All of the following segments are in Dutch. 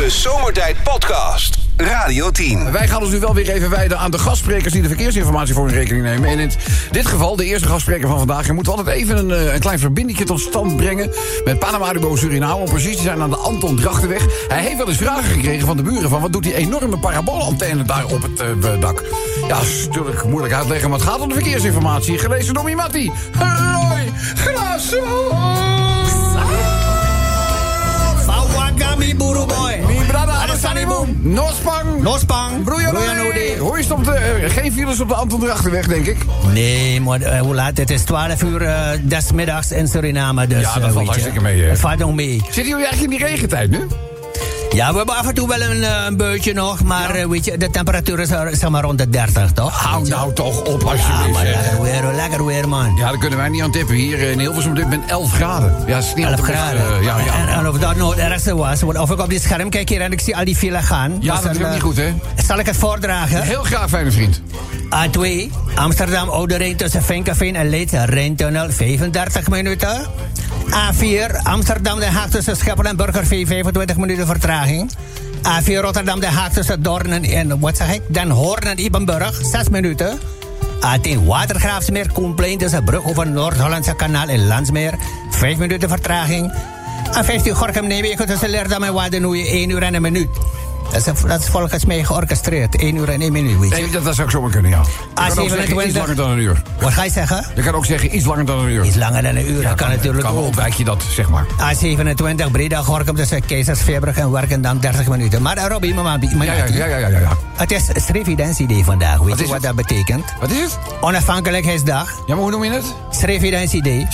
De Zomertijd Podcast. Radio 10. Wij gaan ons nu wel weer even wijden aan de gastsprekers die de verkeersinformatie voor in rekening nemen. En in dit geval, de eerste gastspreker van vandaag, je moet altijd even een, eh, een klein verbindingje tot stand brengen met Panamarubo Suriname. Om precies te zijn aan de Anton Drachtenweg. Hij heeft wel eens vragen gekregen van de buren van wat doet die enorme paraboolantenne daar op het eh, dak. Ja, dat is natuurlijk moeilijk uitleggen, maar het gaat om de verkeersinformatie. Gelezen door Mimati. Grasso. Boy. Mi brada Alessaniboom. Nospang. Nospang. Broeianode. Hoe is het op de... eh, geen files op de Anton Drachtenweg, denk ik. Nee, maar eh, hoe laat? Het is 12 uur eh, des middags in Suriname. Dus, Ja, dat valt hartstikke mee? Het valt nog mee. Zitten jullie eigenlijk in die regentijd nu? Ja, we hebben af en toe wel een, eh, een beutje nog. Maar eh, weet je, de temperatuur is eh, zeg maar rond de 30, toch? Hou nou toch op, Ja, alsjeblieft. maar zeg. lekker weer, lekker weer, man. Ja, daar kunnen wij niet aan tippen. Hier in Hilversum op dit moment 11 graden. Ja, is niet 11 altijd, graden. eh, ja, ja. En, en of dat nou het ergste was, want of ik op dit scherm kijk hier en ik zie al die file gaan. Ja, dat is ook niet eh, goed, hè? Zal ik het voordragen? Heel graag, fijne vriend. A2, Amsterdam Oude Rijn tussen Vinkenveen en Leeds, Rijntunnel 35 minuten. A4, Amsterdam Den Haag tussen Schiphol en Burgervee 25 minuten vertraging. A4 Rotterdam Den Haag tussen Doorn en, wat zeg ik, Den Hoorn en Ipenburg 6 minuten. A10 Watergraafsmeer, Koenplein tussen Brug over Noord-Hollandse kanaal en Landsmeer 5 minuten vertraging. A15 Gorkum Nijmegen tussen Leerdam en Wadenoeien 1 uur en een minuut. Dat is, volgens mij georchestreerd. 1 uur en 1 minuut, weet je. Nee, dat, dat zou ik zomaar kunnen, ja. Je kan ook zeggen 27. iets langer dan een uur. Wat ga je zeggen? Je kan ook zeggen iets langer dan een uur. Iets langer dan een uur, dat kan dan, natuurlijk kan, ook. ontwijk je dat, zeg maar. A27 Breda Gorkum tussen Keizersveerbrug en Werkendam 30 minuten. Maar uh, Robbie, mama, mama, Ja, ja, ja, ja, ja. ja, het is Srevidentiday vandaag. Weet je wat het? dat betekent? Wat is het? Onafhankelijkheidsdag. Ja, maar hoe noem je het? Srevidentiday.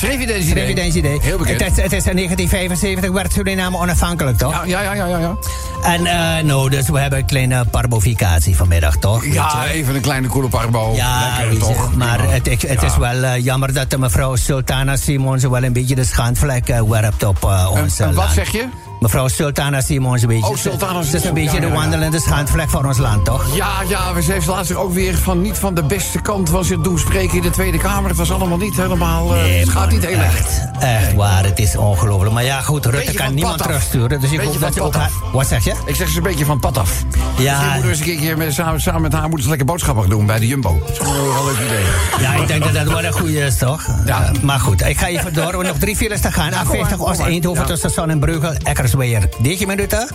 Heel bekend. Het is, het is in 1975 werd Suriname onafhankelijk, toch? Ja, ja, ja, ja, ja. En eh, nou, dus we hebben een kleine parboficatie vanmiddag, toch? Ja, even een kleine koele parbo. Ja, Lekker, toch? maar het, het Ja. is wel eh, jammer dat de mevrouw Sultana Simons wel een beetje de schandvlek eh, werpt op eh, ons En- en wat zeg je? Mevrouw Sultana Simons, een beetje. Oh, Sultana Ze is een beetje de wandelende schandvlek voor ons land, toch? Ja, ja, we heeft laatst ook weer van niet van de beste kant was het doen spreken in de Tweede Kamer. Het was allemaal niet helemaal. eh, het gaat niet heel echt, echt waar, het is ongelooflijk. Maar ja, goed, Rutte kan van niemand terugsturen. Dus ik hoop van dat je ook haar... Wat zeg je? Ik zeg ze een beetje van pad af. Ja. Misschien moeten eens een keertje met, samen, samen met haar moeten ze lekker boodschappen gaan doen bij de Jumbo. Dat is wel een leuk idee. Ja, ik denk dat dat wel een goede is, toch? Ja. Eh, maar goed, ik ga even door. We hebben nog drie files te gaan. kom maar, A50 kom maar. Oost-Eindhoven tussen Zon en Breugel, Eckersweijer 9 minuten.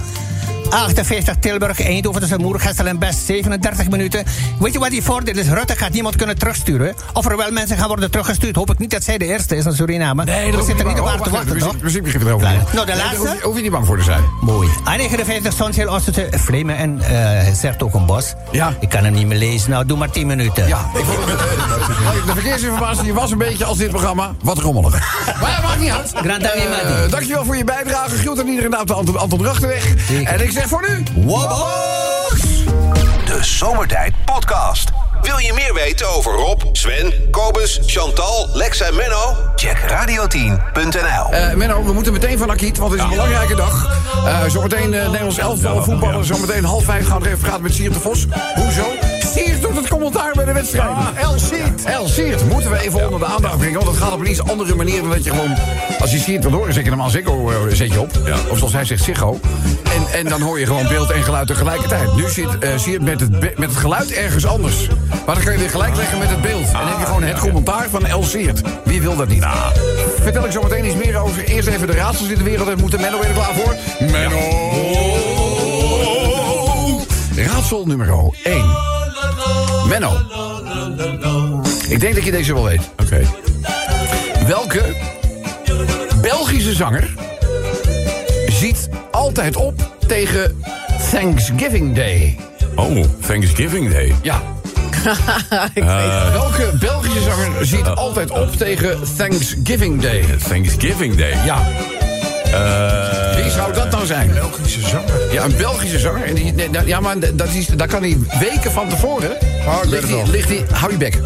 58 Tilburg, Eindhoven tussen Moergestel en Best 37 minuten. Weet je wat die voordeel is? Rutte gaat niemand kunnen terugsturen. Of er wel mensen gaan worden teruggestuurd. Hoop ik niet dat zij de eerste is in Suriname. Nee, we zitten niet op haar te wacht wachten, toch? muziek begint erover. Nou, de laatste? hoef je- niet bang voor te zijn. Mooi. A59 Zonsheel Oost tussen Vlemen en eh Zertogenbos. Ja. Ik kan hem niet meer lezen. Nou, doe maar 10 minuten. Ja, het, de verkeersinformatie was een beetje als dit programma. Wat rommelig. Maar maakt niet uit. Eh, dankjewel voor je bijdrage. Groet aan iedereen op de Anton, Anton Drachtenweg. En ik zeg voor nu... De Zomertijd Podcast. Wil je meer weten over Rob, Sven, Kobus, Chantal, Lex en Menno? Check radio10.nl. Eh Menno, we moeten meteen van Akiet, want het is een belangrijke dag. Eh zometeen uh, Nederlands elftal voetballen. Zometeen half vijf gaan we even praten met Siert de Vos. Hoezo? Siert doet het commentaar bij de wedstrijd. Ah, El Siert. El Siert. Moeten we even onder de aandacht brengen. Want het gaat op een iets andere manier dan dat je gewoon... Als je Siert wil horen, zet je hem aan Ziggo eh, zet je op. Of zoals hij zegt, Ziggo. En, en dan hoor je gewoon beeld en geluid tegelijkertijd. Nu zit Siert met het, met het geluid ergens anders. Maar dan kan je weer gelijk leggen met het beeld. En dan heb je gewoon het commentaar van El Siert. Wie wil dat niet? Vertel ik zo meteen iets meer over. Eerst even de raadsels in de wereld. En moeten Menno weer klaar voor? Menno! Raadsel nummer 1. Menno. Ik denk dat je deze wel weet. Oké. Welke Belgische zanger ziet altijd op tegen Thanksgiving Day? Oh, Thanksgiving Day. Ja. Welke Belgische zanger ziet altijd op tegen Thanksgiving Day? Thanksgiving Day. Ja. Eh, Wie zou dat nou zijn? Belgische zanger. Ja, een Belgische zanger. En die, nee, nou, ja, maar dat is, daar kan hij weken van tevoren... Oh, ik weet ligt het hij, ligt hou je bek.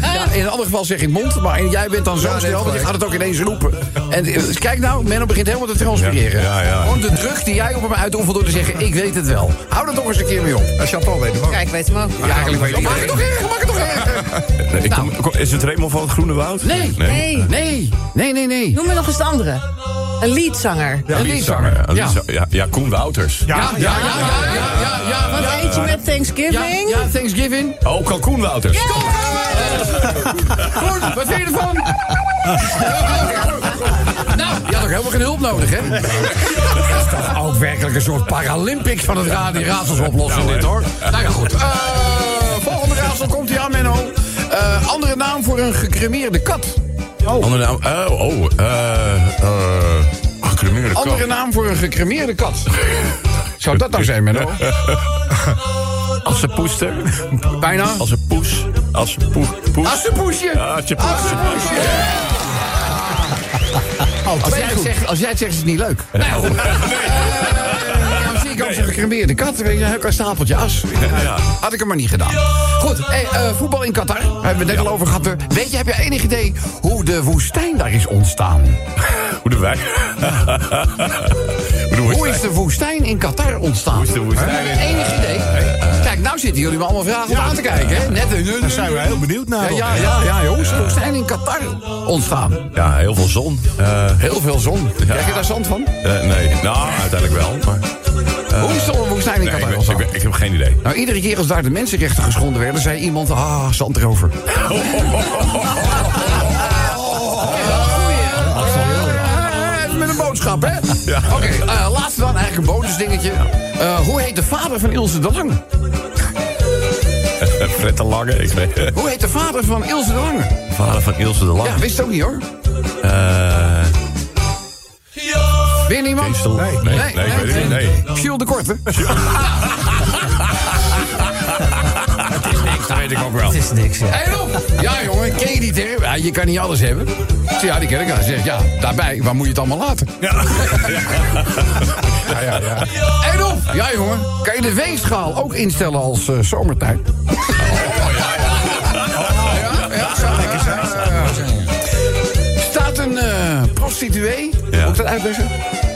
ja, in een ander geval zeg ik mond, maar jij bent dan zo nee, snel... want je gaat het ook ineens roepen. En eh, kijk nou, Menno begint helemaal te transpireren. Ja, ja, ja. Gewoon de druk die jij op hem uitoefent door te zeggen... ik weet het wel. Hou er toch eens een keer mee op. Ja, Chantal weet hem ook. Kijk, weet hem ook. Ja, eigenlijk weet ik Maak het toch erger, maak het toch erger. nee, ik Nou. kom- kom- is het Raymond van het Groene Woud? Nee. Nee. Nee, nee, nee, nee. Noem me nog eens de andere. Een liedzanger. Een liedzanger. Ja, Ja. ja, ja, Koen Wouters. Ja, ja, ja, ja, ja, ja, ja. Wat eet je met Ja, Thanksgiving? ja, Thanksgiving. Oh, Kalkoen Wouters. Goed, wat vind je ervan? nou, je had ook helemaal geen hulp nodig, hè? Dat is toch ook werkelijk een soort Paralympics van het radio raadsels oplossen, dit hoor. Nou ja, goed. Eh, volgende raadsel komt hier aan, Menno. Eh, andere naam voor een gecremeerde kat. Andere naam. Oh, oh. eh eh gecremeerde kat. Andere naam voor een gecremeerde kat. Zou dat nou zijn, Menno? Als een poester. Bijna. Als een poes. Als een poes. poes. Als je poes. Assenpoesje. Als jij, zegt, als jij het zegt, is het niet leuk. Nou, goed. Eh, ik ook zo'n gecremeerde kat. Weet je, een stapeltje as. Had ik hem maar niet gedaan. Goed, hey, eh, voetbal in Qatar. Daar hebben we het net al over gehad. Weet je, heb je enig idee hoe de woestijn daar is ontstaan? Hoe de wij. Hoe de is de woestijn in Qatar ontstaan? Hoe is de woestijn Enig idee? Kijk, nou zitten jullie me allemaal vragen om aan te kijken. Hè? Net een... Daar zijn we heel benieuwd naar. Ja, ja, ja, hoe is de woestijn in Qatar ontstaan? Ja, heel veel zon. Eh, Heel veel zon. Krijg je daar zand van? eh, nee, nou, uiteindelijk wel. Maar, Hoe is de woestijn in nee, ik, heb geen idee. Nou, iedere keer als daar de mensenrechten geschonden werden, zei iemand: ah, zand erover. Met een boodschap, hè? Ja. Oké, eh, laatste dan, eigenlijk een bonusdingetje. Eh, hoe heet de vader van Ilse de Lange? Fred de Lange. Ik weet Hoe heet de vader van Ilse de Lange? Vader van Ilse de Lange. Ja, wist het ook niet hoor. Eh, Weer niemand? Nee, nee, het niet. Nee. Jules de Korte. Dat weet ik ook wel. Het is niks, ja. Rob. Ja, jongen, ken je die term? Ja, je kan niet alles hebben. Ja, die ken ik. Hij zegt, ja, daarbij, waar moet je het allemaal laten? Ja, ja, ja. Hé, Rob. Ja, jongen, kan je de weegschaal ook instellen als eh, zomertijd? Oh, ja, ja, zou lekker zijn. Staat een eh, prostituee, Ja. Ik dat uitleggen?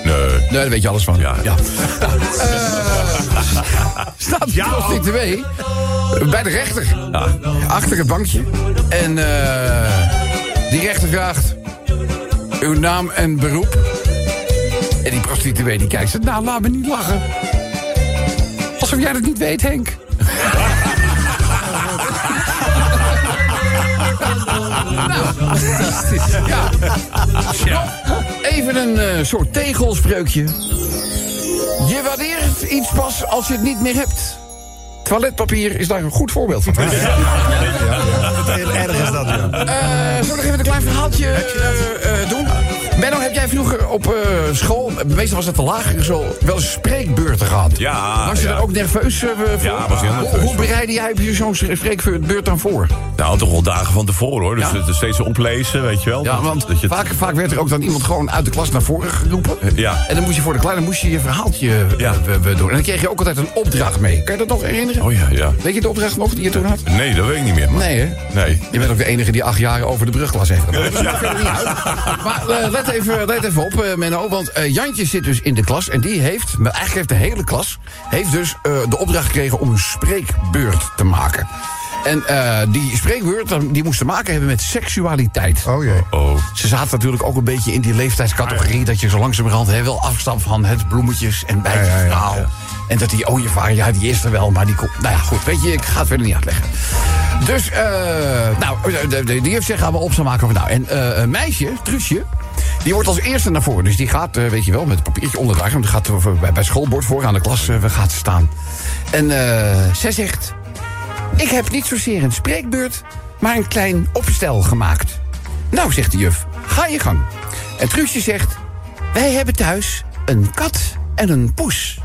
Nee. Nee, daar weet je alles van. Ja. ja. Nou, eh, staat prostituee bij de rechter. Achter het bankje. En eh, die rechter vraagt... Uw naam en beroep? En die prostituee die kijkt ze... Nou, laat me niet lachen. Alsof jij dat niet weet, Henk. nou, ja. Even een eh, soort tegelspreukje. Je waardeert iets pas als je het niet meer hebt. Toiletpapier is daar een goed voorbeeld van. Heel erg is dat, ja. Eh, zullen we nog even een klein verhaaltje eh, eh, heb jij vroeger op eh, school, meestal was het de lagere school, wel eens spreekbeurten gehad? Ja, Was je ja. daar ook nerveus eh, voor? Ja, was heel Hoe- nerveus Hoe, voor. bereidde jij je zo'n spreekbeurt dan voor? Nou, toch wel dagen van tevoren hoor. Dus Ja. steeds oplezen, weet je wel. Ja, Dat- want dat je vaak, vaak werd er ook dan iemand gewoon uit de klas naar voren geroepen. Ja. En dan moest je voor de kleine moest je je verhaaltje eh, Ja. doen. En dan kreeg je ook altijd een opdracht mee. Kan je dat nog herinneren? Oh ja, ja. Weet je de opdracht nog die je toen had? Nee, dat weet ik niet meer. Nee, hè? Nee. Je bent ook de enige die acht jaar over de brugklas heeft gedaan. Dat verder niet uit. Maar let, even, let even op, eh, Menno. Want eh, Jantje zit dus in de klas. En die heeft, maar eigenlijk heeft de hele klas... heeft dus eh, de opdracht gekregen om een spreekbeurt te maken. En eh, die spreekbeurt die moest te maken hebben met seksualiteit. Oh jee. Oh. Ze zaten natuurlijk ook een beetje in die leeftijdscategorie... dat je zo langzamerhand hè, wel afstapt van het bloemetjes en ja, ja, ja. En dat die ooievaar, ja, die is er wel, maar die komt... Nou ja, goed, weet je, ik ga het verder niet uitleggen. Dus, eh nou, die heeft zich gaan we op zou maken. Over, nou, en eh, een meisje, Truusje, die wordt als eerste naar voren. Dus die gaat, eh, weet je wel, met het papiertje onder de arm... die gaat eh, bij, bij schoolbord voor aan de klas eh, gaat ze staan. En zij zegt... Ik heb niet zozeer een spreekbeurt, maar een klein opstel gemaakt. Nou, zegt de juf, ga je gang. En Truusje zegt... Wij hebben thuis een kat en een poes.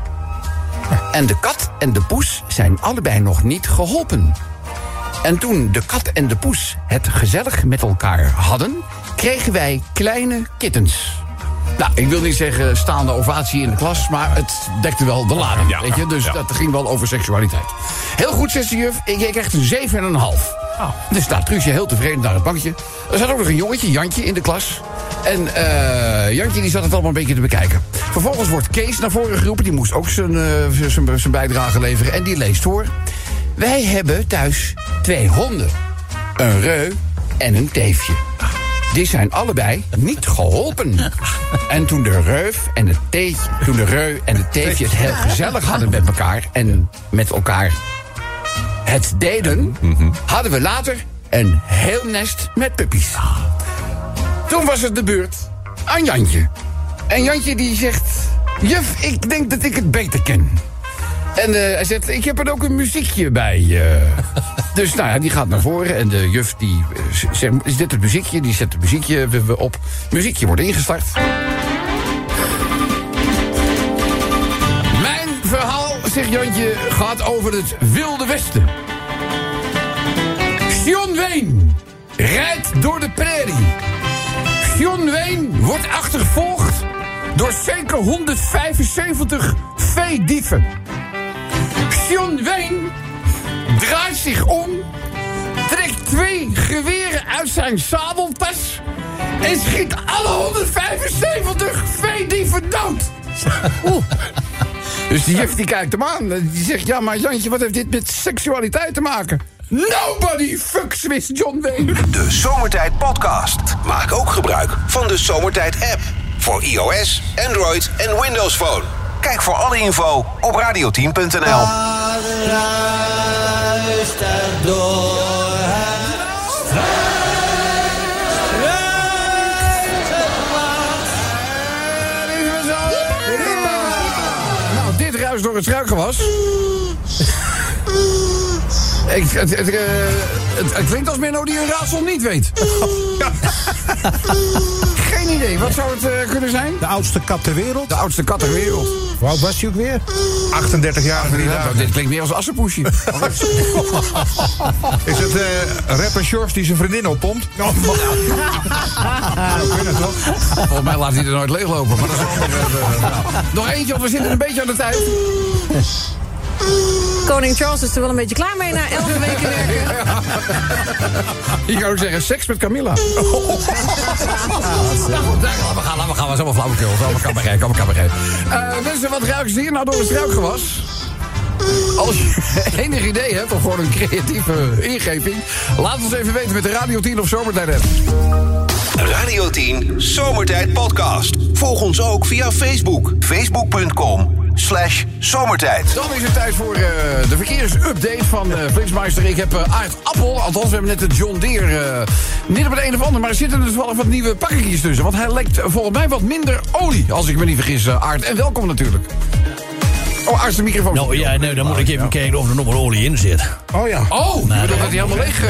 En de kat en de poes zijn allebei nog niet geholpen. En toen de kat en de poes het gezellig met elkaar hadden... kregen wij kleine kittens. Nou, ik wil niet zeggen staande ovatie in de klas... maar het dekte wel de lading, Ja. weet je? Dus Ja. dat ging wel over seksualiteit. Heel goed, zegt de juf. Ik ik krijg een 7 en een half. Dus staat Truusje heel tevreden naar het bankje. Er zat ook nog een jongetje, Jantje, in de klas. En eh, Jantje die zat het allemaal een beetje te bekijken. Vervolgens wordt Kees naar voren geroepen. Die moest ook zijn, eh, zijn, zijn bijdrage leveren. En die leest voor. Wij hebben thuis twee honden. Een reu en een teefje. Die zijn allebei niet geholpen. En toen de reuf en het teetje, toen de reu en het teefje het heel gezellig hadden met elkaar en met elkaar het deden, hadden we later een heel nest met puppies. Toen was het de beurt aan Jantje. En Jantje die zegt... Juf, ik denk dat ik het beter ken. En eh, hij zegt, ik heb er ook een muziekje bij. eh. Dus nou ja, die gaat naar voren. En de juf die eh, is dit het muziekje? Die zet het muziekje op. Muziekje wordt ingestart. Mijn verhaal, zegt Jantje, gaat over het Wilde Westen. John Wayne rijdt door de prairie. John Wayne wordt achtervolgd door zeker 175 veedieven. John Wayne draait zich om, trekt twee geweren uit zijn zadeltas en schiet alle 175 veedieven dood. Oeh. Dus die juf die kijkt hem aan. Die zegt, ja, maar Jantje, wat heeft dit met seksualiteit te maken? Nobody fucks with John Wayne. De Zomertijd Podcast. Maak ook gebruik van de Zomertijd app. Voor iOS, Android en Windows Phone. Kijk voor alle info op radioteam.nl. Nou, dit ruis door het struikgewas. Ik, het, het, eh, het, het klinkt als Menno die een raadsel niet weet. Geen idee. Wat zou het eh, kunnen zijn? De oudste kat ter wereld. De oudste kat ter wereld. Hoe oud was hij ook weer? 38 jaar. Nou, dit klinkt meer als Assenpoesje. Is het eh rapper Sjors die zijn vriendin oppompt? Nou, kunnen toch? Volgens mij laat hij er nooit leeglopen. Maar dat is nou. Nog eentje, want we zitten een beetje aan de tijd. Koning Charles is er wel een beetje klaar mee na elf weken werken. Je kan ook zeggen, seks met Camilla. Nou goed, gaan we gaan, laten we gaan. We zijn allemaal flauwekul. Allemaal cabaret, allemaal cabaret. Eh, mensen, wat ruiken ze hier nou door het struikgewas? Als je enig idee hebt, of gewoon een creatieve ingeving... laat ons even weten met de Radio 10 of Zomertijd app. Radio 10 Zomertijd Podcast. Volg ons ook via Facebook. Facebook.com slash zomertijd. Dan is het tijd voor eh, de verkeersupdate van Flitsmeister. Ik heb eh Aard Appel, althans we hebben net de John Deere eh, niet op het een of ander... maar er zitten dus wel wat nieuwe pakketjes tussen. Want hij lekt volgens mij wat minder olie, als ik me niet vergis, Aard. En welkom natuurlijk. Oh, Aard, de microfoon. Nou ja, nee, dan moet ik even kijken of er nog wel olie in zit. Oh ja. Oh, je bedoelt dat hij helemaal leeg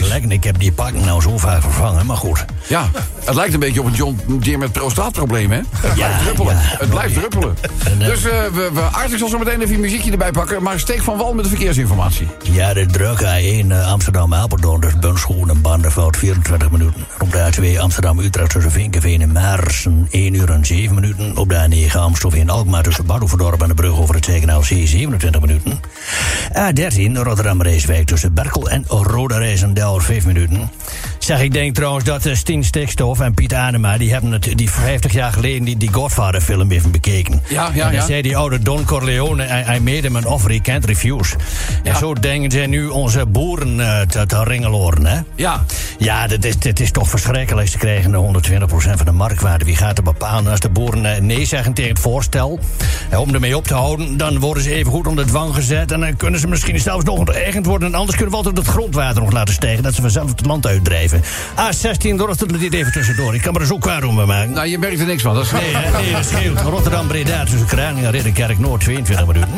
is. lekken. Ik heb die pakken nou zo vaak vervangen, maar goed. Ja, het lijkt een beetje op een John Deere met prostaatproblemen, hè? Het Ja, blijft druppelen. ja. Het blijft druppelen. En, eh, Dus eh, we, we, zal zo meteen even een muziekje erbij pakken... maar steek van wal met de verkeersinformatie. Ja, de druk A1 uh, Amsterdam-Apeldoorn, dus Bunschoen en Banderveld 24 minuten. Op de A2 Amsterdam-Utrecht tussen Vinkenveen en Maarsen 1 uur en 7 minuten. Op de A9 Amstelveen-Alkmaar tussen Badhoevedorp en de brug over het Zegenaal C 27 minuten. A13 Rotterdam-Reeswijk tussen Berkel en Rode Reisendel 5 minuten. Zeg, ik denk trouwens dat uh, Stien Stikstof en Piet Anema... die hebben het die 50 jaar geleden die, die Godfather-film even bekeken. Ja, ja, en dan ja. zei die oude Don Corleone... I, I made him an offer he can't refuse. En zo denken zij nu onze boeren eh, te, te ringeloren, hè? Ja. Ja, dit is, dit is toch verschrikkelijk. Ze krijgen 120% van de marktwaarde. Wie gaat er bepalen als de boeren eh, nee zeggen tegen het voorstel? Eh, om ermee op te houden, dan worden ze even goed onder dwang gezet. En dan kunnen ze misschien zelfs nog onteigend worden. En anders kunnen we altijd het grondwater nog laten stijgen. Dat ze vanzelf het land uitdrijven. A16, Rotterdam, dit even tussendoor. Ik kan me er zo kwaad om maken. Nou, je merkt er niks van. Dat is Nee, hè? nee, dat scheelt. Rotterdam-Breda tussen Kralingen, Ridderkerk, Noord, 22 minuten.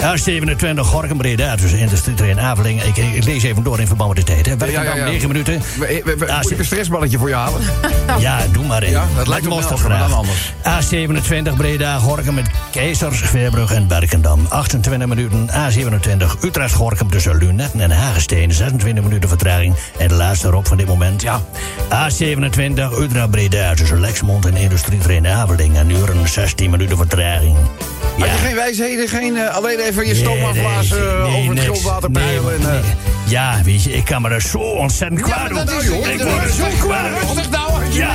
A27, Gorkum-Breda tussen Industrietrein Avelingen. Ik, ik lees even door in verband met de tijd. Hè. Werkendam, 9 minuten. We, we, we- A- moet ik een stressballetje voor je halen? Ja, doe maar in. Ja, dat lijkt me wel, dan anders. A27 Breda, Gorkum met Keizers, Veerbrug en Berkendam. 28 minuten. A27 Utrecht, Gorkum tussen Lunetten en Hagestein. 26 minuten vertraging. En de laatste erop van dit moment. Ja. A27 Utrecht Breda tussen Lexmond en Industrietrein Avelingen. Een uur en 16 minuten vertraging. Had je geen wijsheden? Geen, eh, alleen even je stoom Nee, afblazen nee, eh, nee, over het niks. grondwater Nee, peilen? en, eh. Ja, weet je, ik kan me er zo ontzettend Ja, kwaad is Ik word er zo kwaad om. Rustig nou. Ja.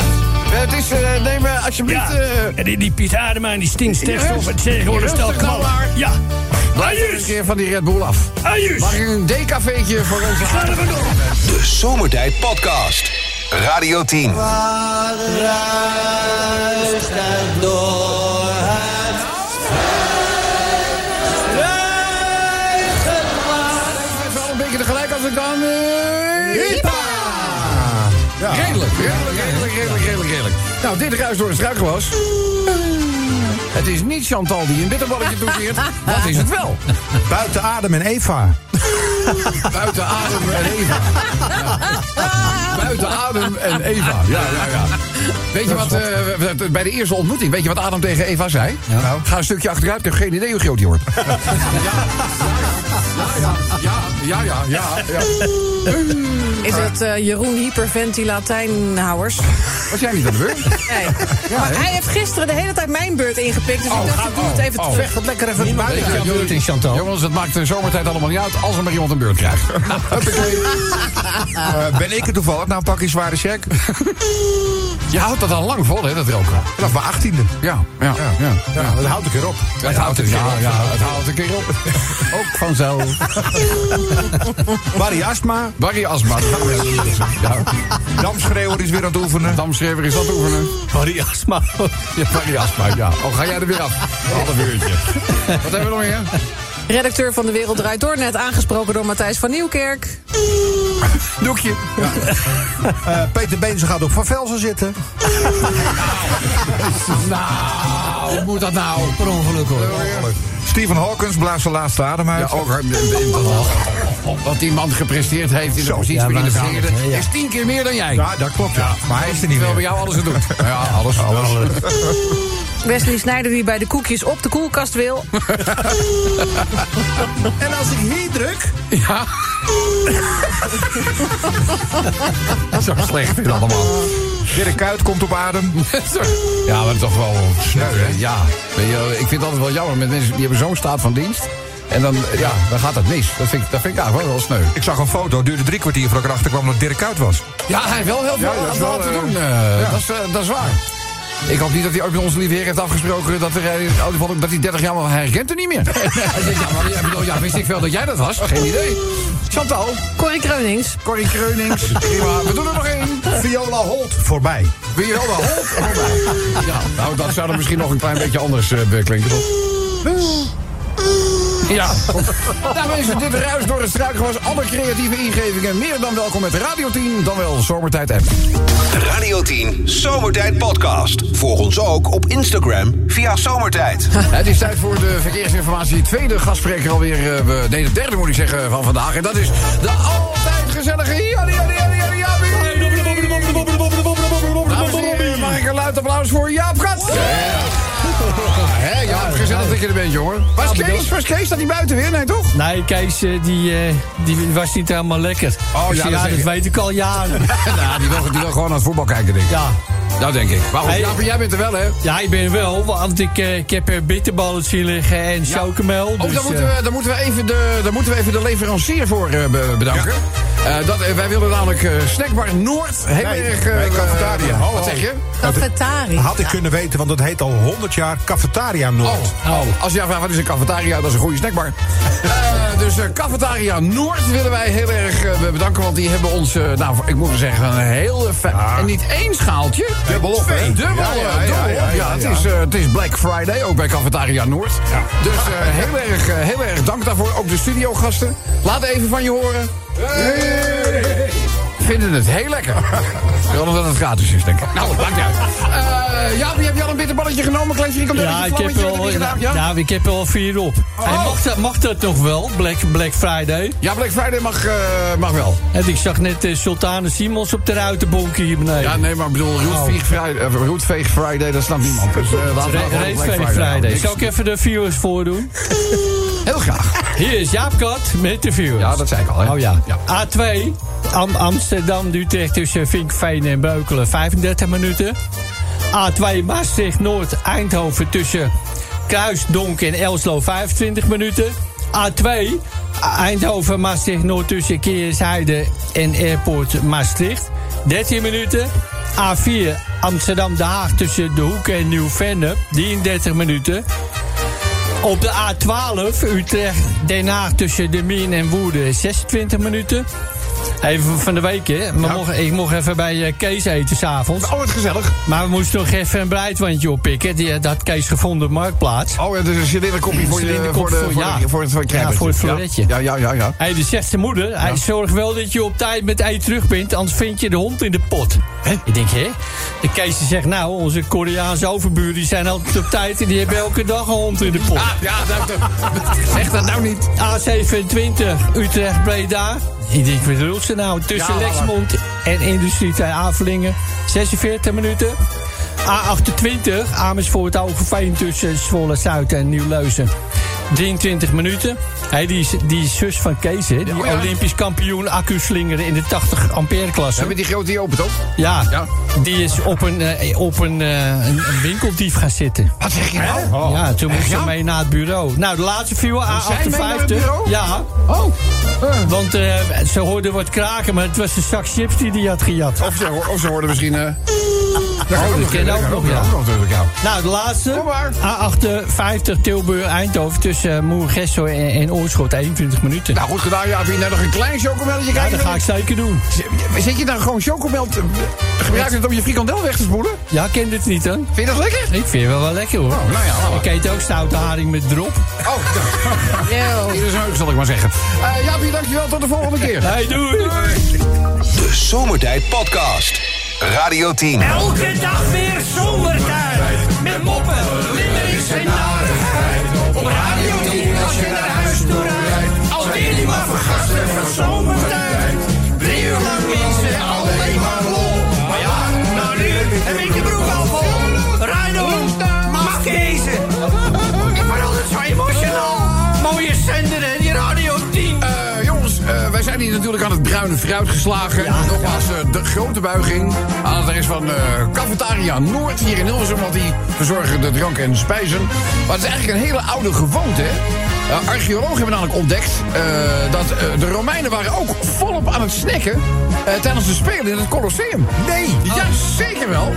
Eh, Het is, eh, neem eh, alsjeblieft... Ja, eh, en die, die Piet Adema en die Stien Stikstof, het zeggen gewoon een stel knallen. maar. Ja, Blijf een keer van die Red Bull af. Ajus. Mag ik een decafeetje voor onze... Ga er maar door. De Zomertijd Podcast. Radio 10. wel Nou, dit ruis door een struikgewas. Het is niet Chantal die een bitterballetje toekeert. Wat is het wel? Buiten Adem en Eva. Buiten adem en Eva. Ja. Buiten adem en Eva. Ja, ja, ja. Weet je wat, eh, we- bij de eerste ontmoeting, weet je wat Adam tegen Eva zei? Nou, Ga een stukje achteruit, ik heb geen idee hoe groot die wordt. Ja, ja, ja, ja, ja, ja. Is het eh, Jeroen Hyperventilatijnhouwers? Was jij niet aan de beurt? Nee. maar hij heeft gisteren de hele tijd mijn beurt ingepikt. Dus ik dacht, ik doe het even oh. terug. Vecht wat lekker even buiten jouw beurt in, Chantal. Jongens, het maakt de zomertijd allemaal niet uit als er maar iemand een beurt krijgt. Huppakee. Eh, ben ik er toevallig? Nou, pak je zware check. Je houdt dat al lang vol, hè, dat roken. Vanaf mijn achttiende. Ja, ja, ja. ja, Ja, dat houdt ik erop. Het houdt een keer op. Ja, het houdt een keer op. Ook vanzelf. Barry Astma. Barry Asma. Ja, Damschreeuwer is weer aan het oefenen. damschrijver is dat oefenen. Barry Asma. Ja, Barry Asma, ja. Oh, ga jij er weer af? Een half uurtje. Wat hebben we nog meer? Redacteur van De Wereld Draait Door, net aangesproken door Matthijs van Nieuwkerk. Doekje. Eh, Peter Beense gaat op Van Velzen zitten. Nou, hoe moet dat nou? Per ongeluk hoor. Stephen Hawkins blaast zijn laatste adem uit. Ja, ook hard. Wat die man gepresteerd heeft in de positie waarin de ja. is tien keer meer dan jij. Ja, dat klopt. Ja. Maar hij is er niet Terwijl bij meer. jou alles het doet. Ja, alles. alles. Wesley Snijder die bij de koekjes op de koelkast wil. En als ik hier druk... Ja. Zo slecht is het allemaal. Dirk Kuyt komt op adem. Ja, maar dat toch wel sneu, hè? Ja. Je, ik vind het altijd wel jammer met mensen die hebben zo'n staat van dienst. En dan, ja, dan gaat het mis. Dat vind ik, dat vind ik eigenlijk wel, wel sneu. Ik zag een foto, duurde drie kwartier voordat ik erachter kwam dat Dirk Kuyt was. Ja, hij heeft wel heel veel Ja, dat aan wel, te eh, doen. eh, dat, is, eh, dat is waar. Ik hoop niet dat hij ooit met onze lieve heer heeft afgesproken dat, er, eh, dat hij 30 jaar, maar hij herkent er niet meer. ja, maar ja, bedoel, ja, wist ik wel dat jij dat was? Geen idee. Chantal, Corrie Kreunings. Corrie Kreunings, prima. We doen er nog één. Viola Holt voorbij. De hond? Oh, Ja, nou, dat zou dan misschien nog een klein beetje anders eh, klinken. toch? Ja. Nou mensen, dit ruis door het struikgewas. Alle creatieve ingevingen. Meer dan welkom met Radio 10, dan wel Zomertijd app. Radio 10 Zomertijd Podcast. Volg ons ook op Instagram via Zomertijd. Het is tijd voor de verkeersinformatie. Tweede gastspreker alweer. eh, we- nee, de derde moet ik zeggen van vandaag. En dat is de altijd gezellige Jannie, Jannie, Jannie, Jannie, Jaapie. Dames en heren, mag ik een luid applaus voor Jaap Gat? Gezellig dat je er bent, jongen. Was Kees, was Kees, staat hij buiten weer? Nee, toch? Nee, Kees, eh, die, eh, die was niet helemaal lekker. Oh, Dus ja, dat ja, dat weet ik al jaren. nou, die wil, die wil gewoon naar het voetbal kijken, denk ik. Ja. Nou, denk ik. Maar goed, Hey. Jaap, jij bent er wel, hè? ja, ik ben wel, want ik, eh, ik heb er bitterballen zien liggen en chocomel. Oh, Dus, dan, moeten eh, we, dan, moeten we even de, dan moeten we even de leverancier voor eh, be- bedanken. Eh, dat, wij willen namelijk eh, Snackbar Noord heel Nee, erg... eh, nee, cafetaria. Ho, wat ho. zeg je? Cafetaria. Had ik kunnen weten, want het heet al 100 jaar Cafetaria Noord. Oh, oh. Als je vraagt wat is een cafetaria, dat is een goede snackbar. Dus eh, Cafetaria Noord willen wij heel erg eh, bedanken. Want die hebben ons, eh, nou, ik moet zeggen, een heel fijn... En niet één schaaltje. Dubbel op, hè? Dubbel, Ja, het. Is, het is Black Friday, ook bij Cafetaria Noord. Dus heel, erg, heel erg dank daarvoor. Ook de studiogasten. Laat even van je horen. Vinden het heel lekker. Wel omdat het gratis is, denk ik. Nou, maakt niet uit. Eh ja, heb je al een bitterballetje genomen? Een klein frikandelletje, ja, ik heb, gedaan? ja? Ja? ik heb er al vier op. En mag, dat, mag dat nog wel, Black, Black Friday? Ja, Black Friday mag, eh, mag wel. En ik zag net uh, Sultane Simons op de ruitenbonken hier beneden. Ja, nee, maar ik bedoel, Roetveeg Friday, eh, Roetveeg Friday, dat snapt niemand. Dus, eh, laten we Raceface Friday Friday. houden. Zal ik even de viewers voordoen? Heel graag. Hier is Jaap Kat met de viewers. Ja, dat zei ik al, hè? Oh ja. Ja. A2, Am- Amsterdam-Utrecht tussen Vinkveen en Beukelen, 35 minuten. A2, Maastricht-Noord, Eindhoven tussen Kruisdonk en Elslo, 25 minuten. A2, Eindhoven, Maastricht-Noord tussen Keersheide en Airport Maastricht, 13 minuten. A4, Amsterdam-De Haag tussen De Hoek en Nieuw-Vennep, 33 minuten. Op de A12 Utrecht-Den Haag tussen De Mien en Woerden 26 minuten. Even van de week, hè. Ja. ik mocht even bij eh, Kees eten s'avonds. Oh, wat gezellig. Maar we moesten nog even een breidwandje oppikken. Die had dat Kees gevonden op Marktplaats. Oh, ja, dus een cilinderkopje voor, je, voor, de, voor- voor, ja. de- voor het, voor het Ja, voor het floretje. Ja, ja, ja. ja. Hij die zegt zijn moeder, hij zorgt wel dat je op tijd met eten terug bent, anders vind je de hond in de pot. Ik denk, hè? De Kees zegt, nou, onze Koreaanse overburen die zijn altijd op tijd en die hebben elke dag een hond in de pot. Ah, ja, dat, dat- zeg dat nou niet. A27, Utrecht, Breda. Ik denk, wat bedoelt ze nou? Tussen Ja, Lexmond en Industrieterrein Avelingen. 46 minuten. A28, Amersfoort, Overveen tussen Zwolle, Zuid en Nieuw-Leuzen. 23 minuten. Hij die, die zus van Kees, hè? Die oh ja. Olympisch kampioen accu-slingeren in de 80 ampère klasse. Hebben die grote die open, toch? Ja, Ja. die is op een, eh, op een, eh, een, winkeldief gaan zitten. Wat zeg je nou? Ja, toen moest ze ja? mee naar het bureau. Nou, de laatste viel zij mee naar het A58. bureau? Ja, Oh. want eh, ze hoorden wat kraken, maar het was een zak chips die die had gejat. Of ze, of ze hoorden misschien... Oh, dat ken ook nog, ja. Nou, de laatste. Kom maar. A58 Tilburg-Eindhoven tussen uh, Moergesso en, en Oorschot. 21 minuten. Nou, goed gedaan, Jaapie. Nou, nog een klein chocomeltje ja, kijken. dat ga ik zeker doen. Zit je nou gewoon chocomelt... eh, Gebruik je het om je frikandel weg te spoelen? Ja, ken dit niet, dan? Vind je dat lekker? Ik vind het wel wel lekker, hoor. nou ja, nou. ik eet ook stoute haring met drop. Oh, ja. Hier is heug, zal ik maar zeggen. Eh Jaapie, dankjewel. Tot de volgende keer. Hey, doei! De Zomertijd Podcast. Radio 10. Elke dag weer zomertijd. Met moppen, Vergasten van zomertijd. Drie uur lang mensen, alleen maar lol. Maar ja, nou nu heb ik de broek al vol. Rijden, mag kezen. Ik word altijd zo emotional. Mooie zender en die Radio 10. Eh, jongens, eh, wij zijn hier natuurlijk aan het bruine fruit geslagen. Nogmaals, eh, de grote buiging aan het adres van Cafetaria Noord hier in Hilversum. Want die verzorgen de drank en spijzen. Maar het is eigenlijk een hele oude gewoonte, hè? Eh, archeologen hebben namelijk ontdekt eh, dat eh, de Romeinen waren ook volop aan het snacken tijdens de Spelen in het Colosseum. Nee! Ja, zeker wel.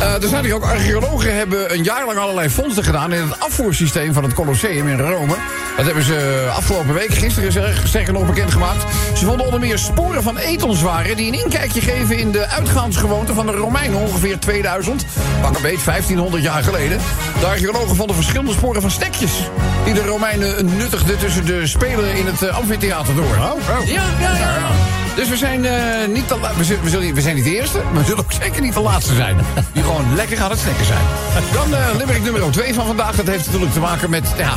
Eh, er zijn hier ook archeologen hebben een jaar lang allerlei vondsten gedaan in het afvoersysteem van het Colosseum in Rome. Dat hebben ze afgelopen week, gisteren zeg- sterker nog bekendgemaakt. Ze vonden onder meer sporen van etonswaren die een inkijkje geven in de uitgaansgewoonten van de Romeinen ongeveer 2000, pak een beet 1500 jaar geleden. De archeologen vonden verschillende sporen van stekjes die de Romeinen nuttigden tussen de spelen in het eh, amfitheater door. Ja, ja, ja. Dus we zijn, eh, niet de, we, zullen- we, we zijn niet de eerste, maar we zullen ook zeker niet de laatste zijn. Die gewoon lekker aan het snacken zijn. Dan eh Limerick nummer 2 van vandaag. Dat heeft natuurlijk te maken met, ja,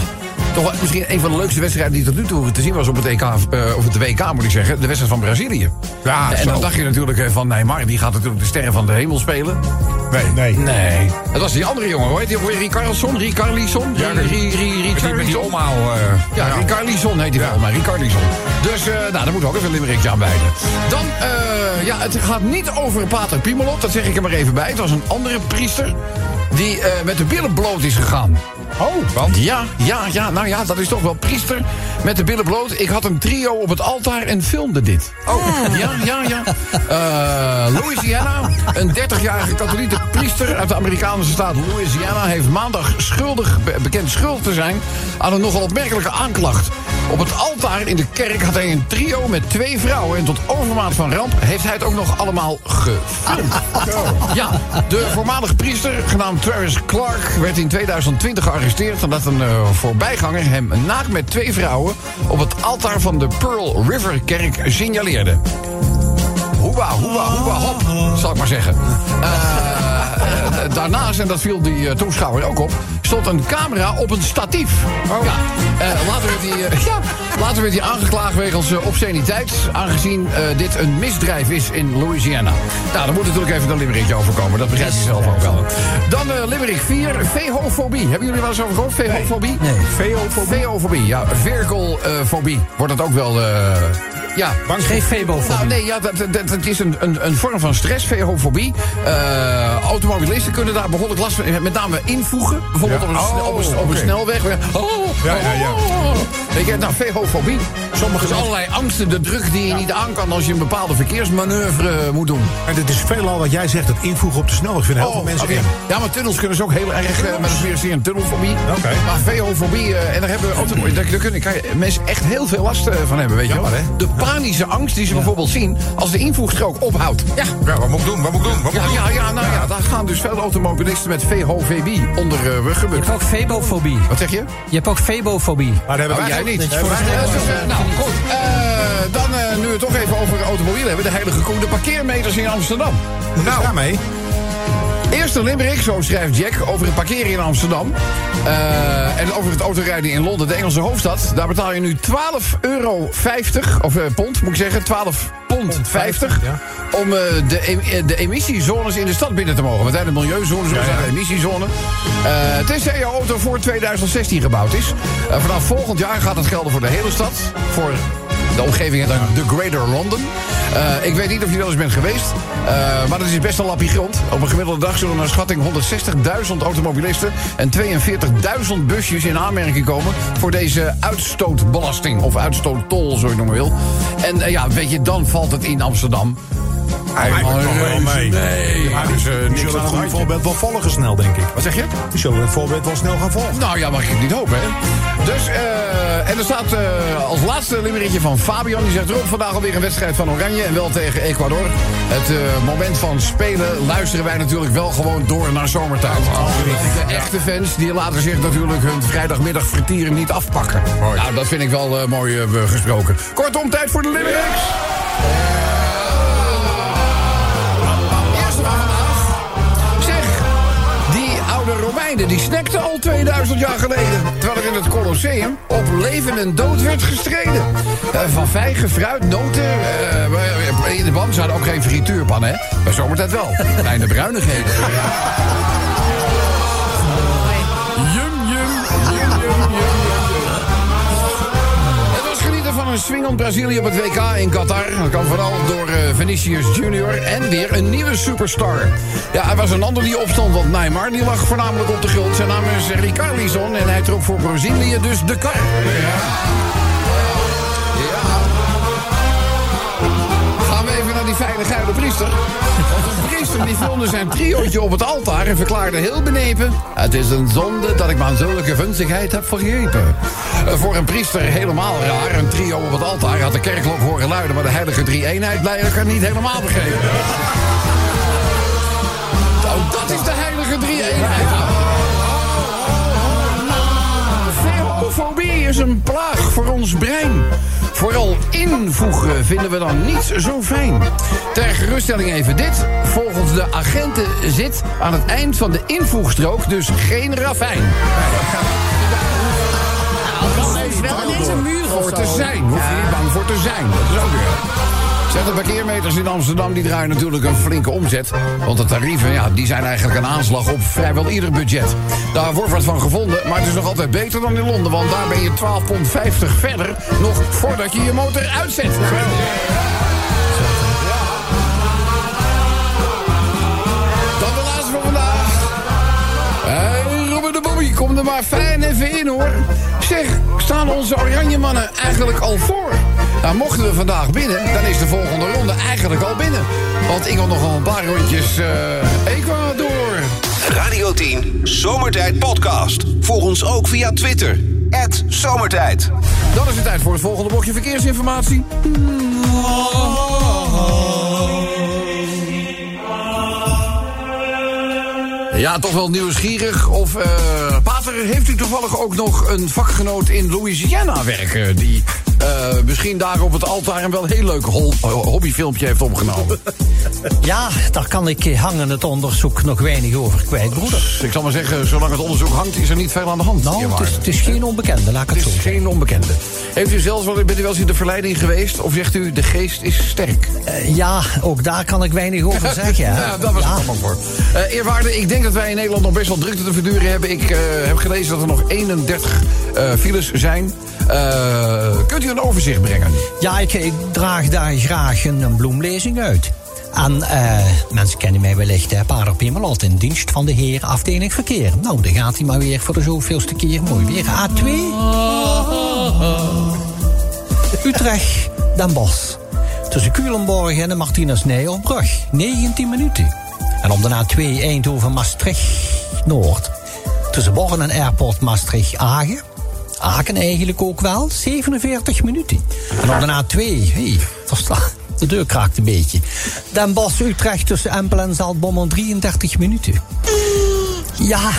toch wel misschien een van de leukste wedstrijden die tot nu toe te zien was op het, EK, eh, of het WK, moet ik zeggen. De wedstrijd van Brazilië. Ja, en zo. dan dacht je natuurlijk eh, van, nee, maar die gaat natuurlijk de sterren van de hemel spelen. Nee, nee. Nee. Dat was die andere jongen, hoor. Die hoor Ricarlson, Ricarlison. Ja, Ri- Ri- Ri- Met die, omhaal. eh, Ja, Ricarlison heet die volgens mij. Ricarlison. Dus, nou, daar moet ook even een limerickje aan wijden. Dan, ja, het gaat niet over Pater Pimelot. Dat zeg ik er maar even bij. Het was een andere priester die eh, met de billen bloot is gegaan. Oh, want? Ja, ja, ja, nou ja, dat is toch wel priester met de billen bloot. Ik had een trio op het altaar en filmde dit. Oh, ja, ja, ja. Eh, Louisiana, een 30-jarige katholieke priester uit de Amerikaanse staat Louisiana... heeft maandag schuldig, be- bekend schuldig te zijn aan een nogal opmerkelijke aanklacht. Op het altaar in de kerk had hij een trio met twee vrouwen... en tot overmaat van ramp heeft hij het ook nog allemaal gefilmd. Ja, de voormalige priester, genaamd Travis Clark... werd in 2020 gearresteerd... nadat een eh, voorbijganger hem naakt met twee vrouwen... op het altaar van de Pearl River kerk signaleerde. Hoeba, hoeba, hoeba, hop, zal ik maar zeggen. Eh, eh, daarnaast, en dat viel die toeschouwer ook op... stond een camera op een statief. Ja, eh, later, werd hij, eh, ja, later werd hij aangeklaagd wegens uh, obsceniteit... aangezien eh, dit een misdrijf is in Louisiana. Nou, daar moet natuurlijk even een limerickje overkomen. Dat begrijpt u zelf ook wel. Dan eh limerick 4, veehofobie. Hebben jullie wel eens over gehoord? Veehofobie? Nee. Veehofobie? Veehofobie, ja. Verkelfobie wordt dat ook wel... ja, Geen febofobie. nou, nee, ja, dat, dat, dat is een, een, een vorm van stress, veehofobie. Eh automobilisten kunnen daar behoorlijk last van, met name invoegen. Bijvoorbeeld Ja. op, een, Oh, op, een, op een oké. snelweg. Oh, Ja, ja, ja. Weet je, nou, vehofobie. Sommige dus allerlei angsten, de druk die je niet aan kan als je een bepaalde verkeersmanoeuvre eh, moet doen. En dit is veelal wat jij zegt, het invoegen op de snelweg. vinden heel veel mensen in. Ja, maar tunnels kunnen ze ook heel erg eh, met een sfeer een tunnelfobie. Oké. Maar vehofobie, eh, en daar hebben auto, daar, daar kunnen kan je mensen echt heel veel last van hebben, weet je wel. De panische angst die ze bijvoorbeeld zien als de invoegstrook ophoudt. Ja. Ja, wat moet ik doen? Wat moet ik doen? Wat moet Ja, ik doen? ja, ja, nou ja, daar gaan dus veel automobilisten met VHVB onder uh, Je ruggebukt. hebt ook febofobie. Wat zeg je? Je hebt ook febofobie. Maar dat hebben Oh, wij jij ook. niet. Dat nou, goed. Eh, dan, eh, nu we het toch even over automobielen hebben. De heilige koe, de parkeermeters in Amsterdam. Nou, daarmee. Eerste Limerick, zo schrijft Jack, over het parkeren in Amsterdam. Eh, en over het autorijden in Londen, de Engelse hoofdstad. Daar betaal je nu 12,50 euro, of eh, pond moet ik zeggen, 12 pond 50... ja. om eh, de, de emissiezones in de stad binnen te mogen. Wat zijn de milieuzones, zo zijn de emissiezone. Tenzij je auto voor 2016 gebouwd is. Vanaf volgend jaar gaat het gelden voor de hele stad. Voor de omgeving dan de Greater London. Eh, ik weet niet of je wel eens bent geweest. eh, maar dat is best een lappie grond. Op een gemiddelde dag zullen naar schatting 160.000 automobilisten... en 42.000 busjes in aanmerking komen... voor deze uitstootbelasting. Of uitstoottol, zo je het noemen wil. En eh, ja, weet je, dan valt het in Amsterdam... Eigenlijk nog wel mee. Nee, Maar dus, die niks aan het voorbeeld wel volgen snel, denk ik. Wat zeg je? Die zullen het voorbeeld wel snel gaan volgen. Nou ja, mag ik niet hopen, hè? Dus, eh, en er staat eh, als laatste limmeretje van Fabian. Die zegt erop vandaag alweer een wedstrijd van Oranje. En wel tegen Ecuador. Het moment van spelen luisteren wij natuurlijk wel gewoon door naar zomertijd. De echte fans die laten zich natuurlijk hun vrijdagmiddag vertieren niet afpakken. Nou, dat vind ik wel mooi gesproken. Kortom, tijd voor de limericks. 2000 jaar geleden. Terwijl er in het Colosseum op leven en dood werd gestreden. Eh, van vijgen, fruit, noten. eh, in de band hadden ook geen frituurpan, hè? Bij zomertijd wel. Kleine bruinigheden. een swingend Brazilië op het WK in Qatar. Dat kwam vooral door eh, Vinicius Junior en weer een nieuwe superstar. Ja, er was een ander die opstond, want Neymar die lag voornamelijk op de grond. Zijn naam is Ricarlison en hij trok voor Brazilië dus de kar. Gaan we even naar die fijne geile priester. Priester die zijn triootje op het altaar en verklaarde heel benepen... Het is een zonde dat ik mijn zulke vunzigheid heb vergrepen. Voor een priester helemaal raar. Een trio op het altaar had de kerkklok horen luiden... maar de heilige drie-eenheid blijkbaar niet helemaal begrepen. Oh, dat is de heilige drie-eenheid. Veofobie is een plaag voor ons brein. Vooral invoegen vinden we dan niet zo fijn. Ter geruststelling even dit. Volgens de agenten zit aan het eind van de invoegstrook dus geen ravijn. Wel ineens een muur of Voor te zijn. Hoef je niet bang voor te zijn. Dat is ook weer. Zeg, de parkeermeters in Amsterdam die draaien natuurlijk een flinke omzet. Want de tarieven ja, die zijn eigenlijk een aanslag op vrijwel ieder budget. Daar wordt wat van gevonden, maar het is nog altijd beter dan in Londen. Want daar ben je 12,50 pond verder, nog voordat je je motor uitzet. Kom er maar fijn even in hoor. Zeg, staan onze oranje mannen eigenlijk al voor? Nou, mochten we vandaag binnen, dan is de volgende ronde eigenlijk al binnen. Want ik wil nog wel een paar rondjes eh Ecuador. Radio 10 Zomertijd Podcast. Volg ons ook via Twitter. Zomertijd. Dan is het tijd voor het volgende blokje verkeersinformatie. Ja, toch wel nieuwsgierig. Of, eh Pater, heeft u toevallig ook nog een vakgenoot in Louisiana werken... die eh, misschien daar op het altaar een wel heel leuk hobbyfilmpje heeft opgenomen? Ja, daar kan ik hangen het onderzoek nog weinig over kwijt, broeder. ik zal maar zeggen, zolang het onderzoek hangt... is er niet veel aan de hand. Nou, het is, het is geen onbekende, laat ik het Het zo is zeggen. geen onbekende. Heeft u zelfs wel, bent u wel eens in de verleiding geweest? Of zegt u, de geest is sterk? Eh, ja, ook daar kan ik weinig over zeggen. Ja, daar was het allemaal voor. Eh eerwaarde, ik denk dat wij in Nederland nog best wel drukte te verduren hebben. Ik eh, heb gelezen dat er nog 31 eh, files zijn. Kunt u een overzicht brengen? Ja, ik, ik draag daar graag een, een bloemlezing uit. En eh, mensen kennen mij wellicht, hè, Pater Pimelot in dienst van de heer afdeling verkeer. Nou, dan gaat hij maar weer voor de zoveelste keer mooi weer. A2. Utrecht, Den Bosch. Tussen Culemborg en de Martinus Nijlbrug. 19 minuten. En op de A2 Eindhoven Maastricht Noord. Tussen Born en Airport Maastricht Agen. Aken eigenlijk ook wel, 47 minuten. En op de A2, hey, versla, de deur kraakt een beetje. Den Bosch Utrecht tussen Empel en Zaltbommel 33 minuten. Ja,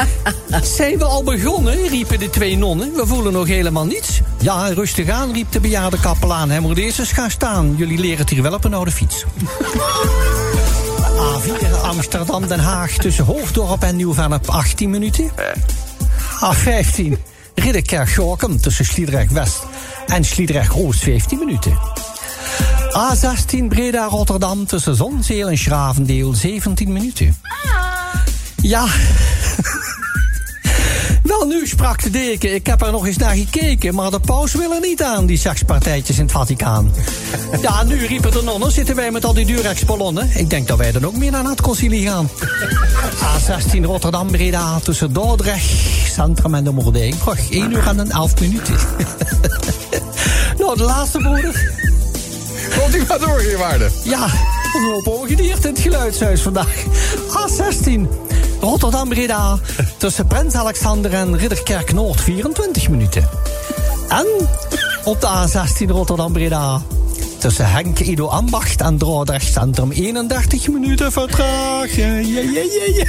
zijn we al begonnen, riepen de twee nonnen. We voelen nog helemaal niets. Ja, rustig aan, riep de bejaarde kapelaan. Hij moet eerst eens gaan staan. Jullie leren het hier wel op een oude fiets. A4 Amsterdam-Den Haag tussen Hoofddorp en Nieuw-Vennep 18 minuten. A15 Ridderkerk-Gorkum tussen Sliedrecht-West en Sliedrecht-Oost 15 minuten. A16 Breda-Rotterdam tussen Zonzeel en Schravendeel 17 minuten. Ja. Wel, nu sprak de deken. Ik heb er nog eens naar gekeken, maar de paus wil er niet aan, die sekspartijtjes in het Vaticaan. Ja, nu riepen de nonnen, zitten wij met al die Durex-ballonnen. Ik denk dat wij dan ook meer naar het concilie gaan. A16 Rotterdam-Breda tussen Dordrecht, Centrum en de Moerdijnbrug. 1 uur en een 11 minuten. nou, de laatste broeder. Komt u maar door, heer Waarde. Ja, hoop ongedierte in het geluidshuis vandaag. A16, Rotterdam-Breda. Tussen Prins Alexander en Ridderkerk Noord 24 minuten. En op de A16 Rotterdam-Breda. Tussen Henk Ido Ambacht en Dordrecht Centrum 31 minuten vertraging. Ja, ja, ja,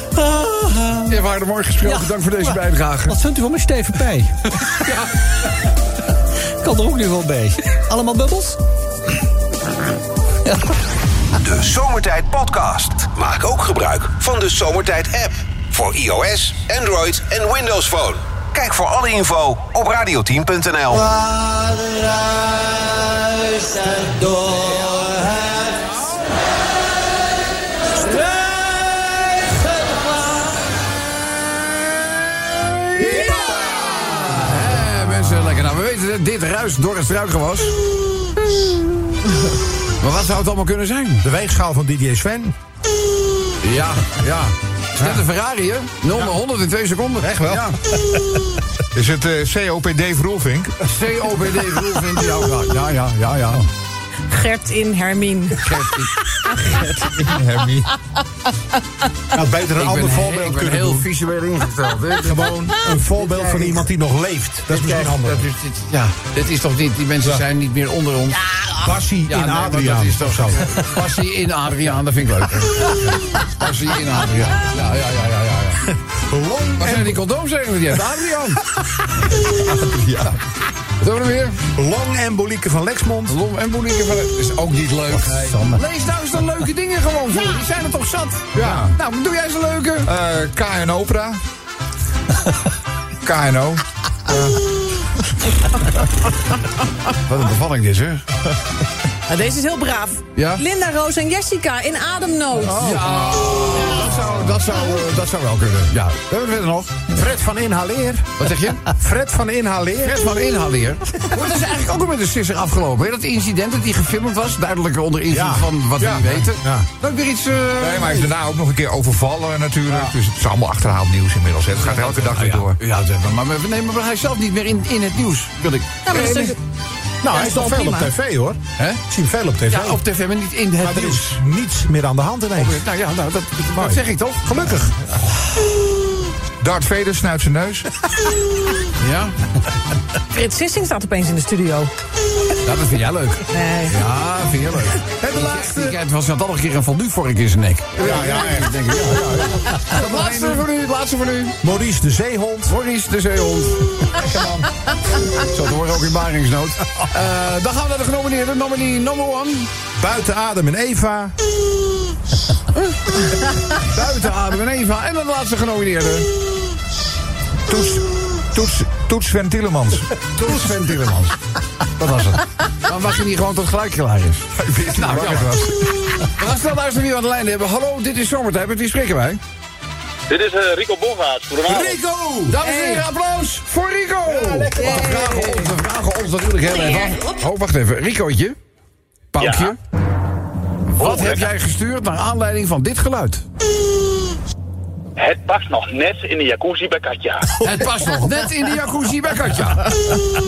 ja. Heer Waarde, mooi gesproken. Ja. Dank voor deze Ja. bijdrage. Wat vindt u van mijn stevige pij? Kan er ook nu wel bij. Allemaal bubbels? De Zomertijd Podcast. Maak ook gebruik van de Zomertijd app. Voor iOS, Android en Windows Phone. Kijk voor alle info op radioteam.nl. dit ruist door het struikengewas. Maar wat zou het allemaal kunnen zijn? De weegschaal van DJ Sven. Ja, ja. Is dit een Ferrari, hè? 0 naar 100 in 2 seconden. Echt wel? Ja. Is het eh, COPD Verroelvink? COPD Vroel vindt hij ook. Ja, ja, ja, ja. Gert in Hermien. Hermie. Nou, beter een Ik ander ben, voorbeeld ik ben kunnen heel doen. visueel ingesteld. Gewoon een voorbeeld van iemand die nog leeft. Dat is misschien handig. Dat is, dit, ja, dit is toch niet... Die mensen zijn niet meer onder ons. Passie Ja, in nee, maar Adriaan. Dat is toch zo. Passie in Adriaan, dat vind ik leuk. Passie in Adriaan. Ja, ja, ja, ja, ja. ja. Waar zijn die condooms eigenlijk? Die heeft Adriaan. Ja. Wat hebben we er weer? longembolieken van Lexmond. Lom en Bonieke van... is ook niet leuk. Lees nou eens de leuke dingen gewoon voor. Die zijn er toch zat? Ja. Nou, doe jij eens een leuke. Eh, KN Opera. KNO. Wat een bevalling dit, hè? Nou, deze is heel braaf. Ja? Linda, Roos en Jessica in ademnood. Ja, dat zou, dat, zou, eh, dat zou wel kunnen. Ja, we hebben we verder nog. Fred van Inhaleer. Wat zeg je? Fred van Inhaleer. Fred van Inhaleer. Maar dat is eigenlijk ook al met de sisser afgelopen. Hè? Dat incident dat die gefilmd was. Duidelijk onder invloed Ja. van wat Ja. we niet weten. Ja. Dan weer iets... eh, Nee, maar hij is daarna ook nog een keer overvallen natuurlijk. Dus het is allemaal achterhaald nieuws inmiddels. hè. Het gaat elke dag weer door. Ja, zeg maar, maar, we nemen maar hij is zelf niet meer in, in het nieuws. Wil ik. Ja, maar dat is dus- Nou, hij is toch veel op tv hoor. Hè? Ik zie hem veel op tv. Ja, op tv, maar niet in het maar er nieuws. is niets meer aan de hand ineens. Nou ja, nou, dat, dat zeg ik toch? Gelukkig. Darth Vader snuit zijn neus. Ja, Frits Sissing staat opeens in de studio. Ja dat vind jij leuk. Nee. Ja, vind je leuk. En de laatste. Het was net al een keer een fondue vork in zijn nek. Ja, ja, echt. denk ik. Ja, ja, laatste voor nu, laatste voor nu. Maurice de Zeehond. Maurice de zeehond. Lekker man. Zo te horen ook in Baringsnood. Eh, dan gaan we naar de genomineerde. Nominee number one. Buiten Adem en Eva. Buiten Adem en Eva. En dan de laatste genomineerde. Toets, toets, toets Sven Tielemans. Toets Sven Tielemans. Dat was het. Dan wacht je niet gewoon tot gelijk klaar is. Nou, Waar het was. We gaan snel luisteren wie we aan de lijn hebben. Hallo, dit is Zomertijd. Met wie spreken wij? Dit is eh, Rico Bongaerts. Goedenavond. Rico! Dames en heren, applaus voor Rico! We vragen ons, we vragen ons natuurlijk heel even af. Oh, wacht even. Ricootje, Paukje. Wat heb jij gestuurd naar aanleiding van dit geluid? Het past nog net in de jacuzzi bij Katja. Het past nog net in de jacuzzi bij Katja.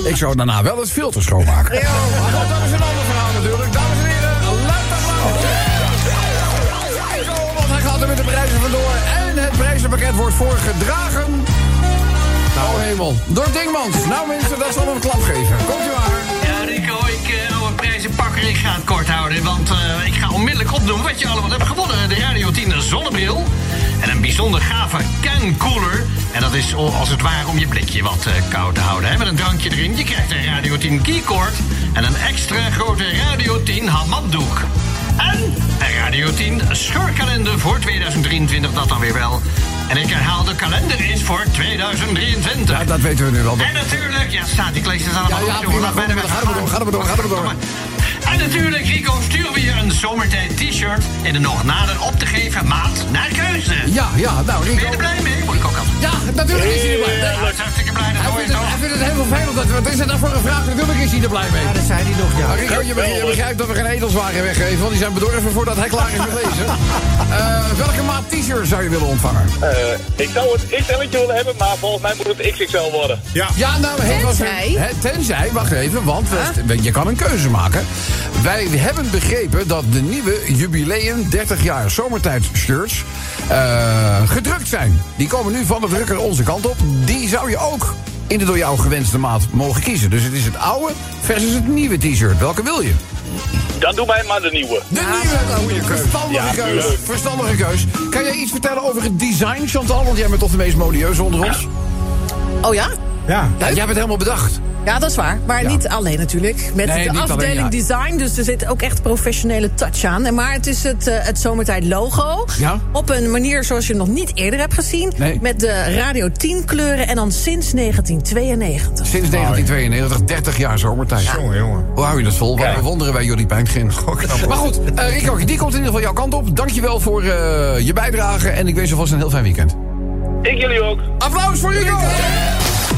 Ik zou daarna wel het filter schoonmaken. Maar goed, dat is een ander verhaal natuurlijk. Dames en heren, luid applaus. Rico, want hij gaat er met de prijzen vandoor. En het prijzenpakket wordt voorgedragen... Nou, hemel. Door Dingmans. Nou mensen, dat zal een klap geven. Komt u maar. Ja, Rico, ik uh, ga het kort houden. Want eh, ik ga onmiddellijk opnoemen wat je allemaal hebt gewonnen. De Radio 10 zonnebril. En een bijzonder gave cancooler. En dat is als het ware om je blikje wat eh, koud te houden. Hè? Met een drankje erin. Je krijgt een Radio 10 keycord. En een extra grote Radio 10 hamaddoek. En een Radio 10 scheurkalender voor 2023, dat dan weer wel. En ik herhaal, de kalender is voor 2023. Ja, dat weten we nu wel. En natuurlijk, ja, staat die lees het allemaal Ja, ja, goed, ga er maar door, ga er maar door, ga er maar door. En natuurlijk, Rico, sturen we je een zomertijd t-shirt in een nog nader op te geven maat naar keuze. Ja, ja, nou Rico. Ben je er blij mee? Moet ik ook altijd. Ja, natuurlijk is hij er blij mee. Ja, ik ben hartstikke blij dat Hij hoor je toch? hij vindt het heel vervelend. Dat, wat is het nou voor een vraag? Natuurlijk is hij er blij mee. Ja, dat zei hij nog, ja. Maar Rico, je, be- je begrijpt dat we geen edelswagen weggeven, want die zijn bedorven voordat hij klaar is met lezen. Eh, welke maat t-shirt zou je willen ontvangen? Eh, ik zou het XL'tje willen hebben, maar volgens mij moet het XXL worden. Ja. Ja, nou, het was Tenzij? hè, tenzij, wacht even, want we- je kan een keuze maken. Wij hebben begrepen dat de nieuwe jubileum 30 jaar zomertijd shirts eh, gedrukt zijn. Die komen nu van de drukker onze kant op. Die zou je ook in de door jou gewenste maat mogen kiezen. Dus het is het oude versus het nieuwe t-shirt. Welke wil je? Dan doe mij maar de nieuwe. De nieuwe, goede keus. Verstandige Ja, keus. Verstandige keus. Kan jij iets vertellen over het design, Chantal? Want jij bent toch de meest modieuze onder ons? Oh ja? Ja. Ja, jij bent helemaal bedacht. Ja, dat is waar. Maar Ja. niet alleen natuurlijk. Met Nee, de alleen, afdeling ja. design. Dus er zit ook echt professionele touch aan. En Maar het is het, eh, het zomertijd logo. Ja. Op een manier zoals je nog niet eerder hebt gezien. Nee. Met de Radio 10 kleuren. En dan sinds 1992. Sinds 1992, 30 jaar zomertijd. Jongen, jongen. Hoe hou je dat vol? Wat Kijk. bewonderen wij jullie pijngrin. Maar goed, eh Rico, die komt in ieder geval jouw kant op. Dankjewel voor eh, je bijdrage. En ik wens je vast een heel fijn weekend. Ik jullie ook. Applaus voor Rico!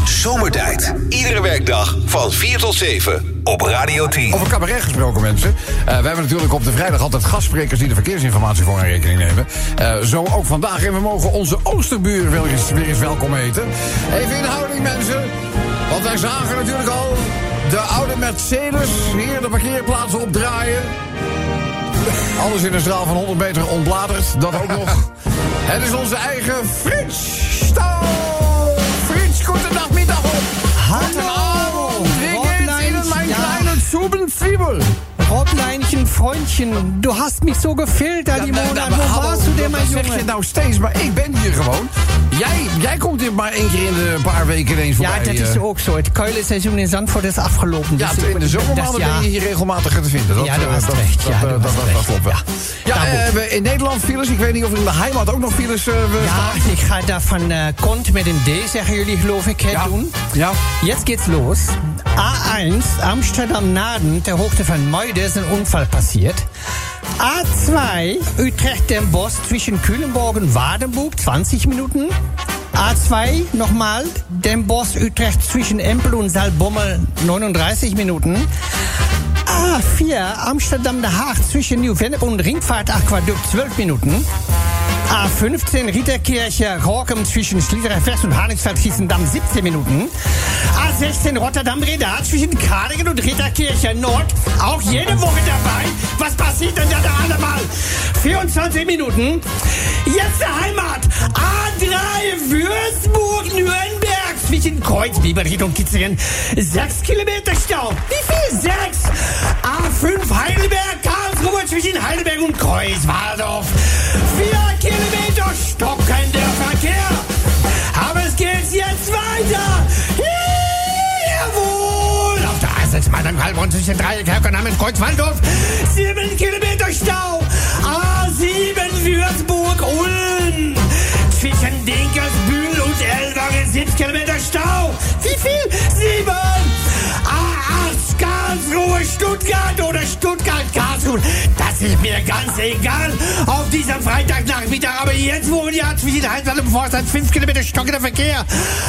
Zomertijd. Iedere werkdag van 4 tot 7 op Radio 10. Over cabaret gesproken, mensen. Eh, wij hebben natuurlijk op de vrijdag altijd gastsprekers die de verkeersinformatie voor hun rekening nemen. Eh, zo ook vandaag. En we mogen onze Oosterbuur weer eens, weer eens welkom heten. Even in houding, mensen. Want wij zagen natuurlijk al de oude Mercedes hier de parkeerplaatsen opdraaien. Alles in een straal van 100 meter ontbladerd. Dat ook nog. Het is onze eigen Frits Staal. Frits, goedendag, op. Hallo. Wie geht's Ihnen, mein Ja. kleinen Zubenzwiebel? Robleinchen, Freundchen, du hast mich so gefiltert die Monat. Wo warst du denn, mein dat zeg je nou steeds, maar ik ben hier gewoon. Jij, jij komt hier maar één keer in de paar weken ineens Ja, voorbij. dat is eh. ook zo. Het keulenseizoen in Zandvoort is afgelopen. Ja, Dus in de dat- zomermaanden ja. ben je hier regelmatig te vinden. Dat, Ja, dat. Dat, Ja, eh, dat, dat, dat klopt wel. Ja, Nou, eh, in Nederland files. Ik weet niet of in de heimat ook nog files eh, Ja, ich ga da von äh, Kont mit dem D, zeggen jullie geloof ik, Ja. doen. Ja. Jetzt geht's los. A1, Amsterdam-Naden, der Hoogte von Muiden, ein Unfall passiert. A2, Utrecht-Den Bosch zwischen Kühlenborg und Wadenburg, 20 Minuten. A2, nochmal, Den Bosch, Utrecht zwischen Empel und Saalbommel, 39 Minuten. A4, Amsterdam-Den Haag zwischen Nieuw-Vennep und Ringvaart-Aquaduct, 12 Minuten. A15 Ritterkirche Rorkem zwischen Schließerich West und Harnigsfeld-Giessendam 17 Minuten. A16 Rotterdam-Breda zwischen Kradingen und Ritterkirche Nord. Auch jede Woche dabei. Was passiert denn da da allemal? 24 Minuten. Jetzt der Heimat. A3 Würzburg-Nürnberg zwischen Kreuz, Biberried und Kitzingen. 6 Kilometer Stau. Wie viel? 6. A5 Heidelberg, Karlsruhe zwischen Heidelberg und Kreuz-Waldorf. 4 Kilometer stockender Verkehr. Aber es geht jetzt weiter. Jawohl! Auf der A6 Mannheim Heilbronn zwischen Dreieck, Herkenheim Kreuz Waldorf. 7 Kilometer Stau. A7 Würzburg, Ulm. Zwischen Dinkersbühl und Elwangen 7 Kilometer Stau. Wie viel? 7. A8 Karlsruhe, Stuttgart oder Stuttgart, Karlsruhe. Das ist mir ganz egal. Auf diesem Freitagnachmittag, aber jetzt, wo die A2 Heinswald im Vorstand 5 Kilometer stockender Verkehr.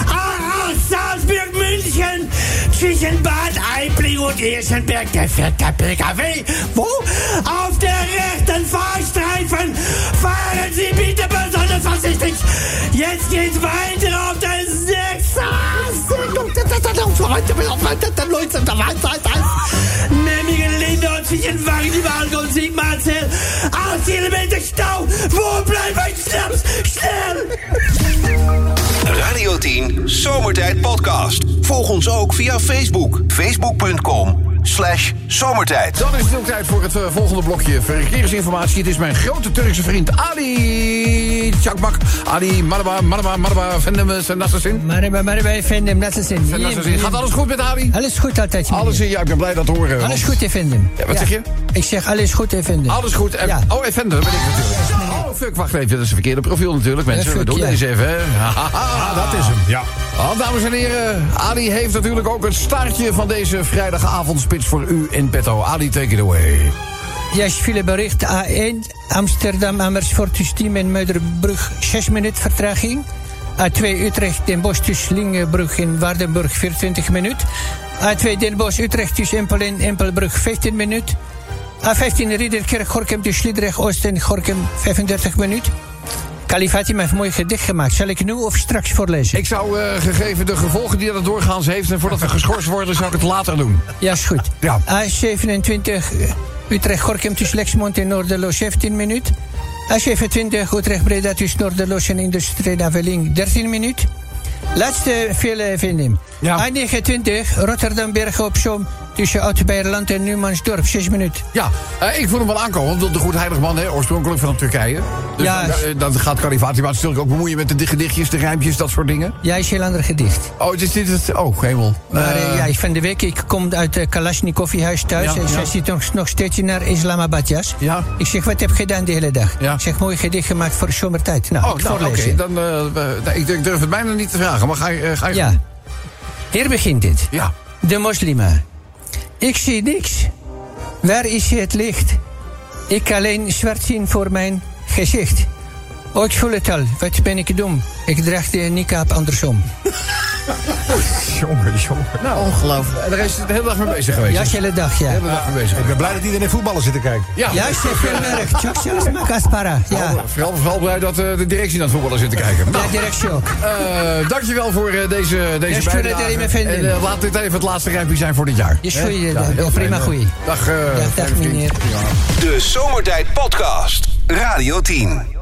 Ah, Salzburg, München, zwischen Bad Aibling und Eschenberg, der fährt der PKW. Wo? Auf der rechten Fahrstreifen. Fahren Sie bitte besonders vorsichtig. Jetzt geht's weiter auf der 6. Memmingen, Wagen, die Wagen und Sigmarzell. 8 Kilometer Stau. Wo bleibt mein Schnaps? Schnell! Radio 10 Zomertijd Podcast. Volg ons ook via Facebook. Facebook.com slash zomertijd. Dan is het ook tijd voor het eh, volgende blokje verkeersinformatie. Het is mijn grote Turkse vriend Ali Çakmak. Ali Maraba, Maraba, Maraba, Vendem, Nassasin. Maraba, Maraba, Vendem, Nassasin. Nassasin. Gaat alles goed met Ali? Alles goed altijd. Alles in, ja, ik ben blij dat te horen. Alles goed, Effendem. Ja, wat zeg je? Ik zeg alles goed, Effendem. Alles goed. En, Ja. Oh, Effender, ben ik natuurlijk. Oh, fuck, wacht even. Dat is een verkeerde profiel natuurlijk, mensen. fuck, We doen ja. deze even. Ah, dat is hem, ja. Oh, dames en heren, Ali heeft natuurlijk ook het staartje van deze vrijdagavondspits voor u in petto. Ali, take it away. Ja, is filebericht A1 Amsterdam Amersfoort Diemen en Muiderbrug 6 minuten vertraging. A2 Utrecht Den Bosch tussen Lingenbrug en Waardenburg 24 minuten. A2 Den Bosch Utrecht tussen Empel en Empelbrug 15 minuten. A15 Ridderkerk Gorkum tussen Sliedrecht Oost en Gorkum 35 minuten. Kalifati heeft mooi gedicht gemaakt. Zal ik nu of straks voorlezen? Ik zou, eh, gegeven de gevolgen die dat doorgaans heeft... en voordat we geschorst worden, zou ik het later doen. Ja, is goed. Ja. A27 eh, Utrecht-Gorkum tussen Lexmond en Noorderloos 17 minuten. A27 Utrecht-Breda tussen Noorderloos en Industrie Naveling 13 minuten. Laatste file vinden. Ja. A29 Rotterdam-Bergen op Zoom tussen Oud-Beierland en Numansdorp 6 minuten. Ja, eh, ik voel hem wel aankomen. Want de goed heiligman, hè, oorspronkelijk van Turkije. Dus Ja. dan, eh, dan gaat Kalifati maar natuurlijk ook bemoeien met de gedichtjes, de rijmpjes, dat soort dingen. Ja, is heel ander gedicht. Oh, is dit het... Oh, hemel. Maar Eh, ja, van de week, ik kom uit het Kalashnikovhuis thuis. Ja, en zij ja. zit nog, nog steeds naar Islamabad, jas. Ja. Ik zeg, wat heb je gedaan de hele dag? Ja. Ik zeg, mooi gedicht gemaakt voor zomertijd. Nou, Oh, ik nou, oké. voorlezen. Dan, nee, ik, ik durf het bijna niet te vragen, maar ga je... ga je Ja. Hier begint het. Ja. De moslima. Ik zie niks. Waar is het licht? Ik alleen zwart zien voor mijn gezicht. Oh, ik voel het al. Wat ben ik dom. Ik draag de niqab andersom. Jongen, jongen. Nou, ongelooflijk. En daar is hij de hele dag mee bezig geweest. Ja, de hele dag, ja. De hele dag mee bezig. Ik ben blij dat iedereen voetballen zit te kijken. Ja, Ja, ik zeg veel werk. Tjok, zelfs maar Kaspara. Ja. Vooral, vooral blij dat eh, de directie naar het voetballen zit te kijken. Nou, Ja, direct ook. eh, dankjewel voor eh, deze, deze Ja, bijdrage. jullie me vinden. En eh, laat dit even het laatste rijmpje zijn voor dit jaar. Je Ja, ja, heel prima goeie. Dag, eh, Dag, meneer. De Zomertijd Podcast. Radio 10.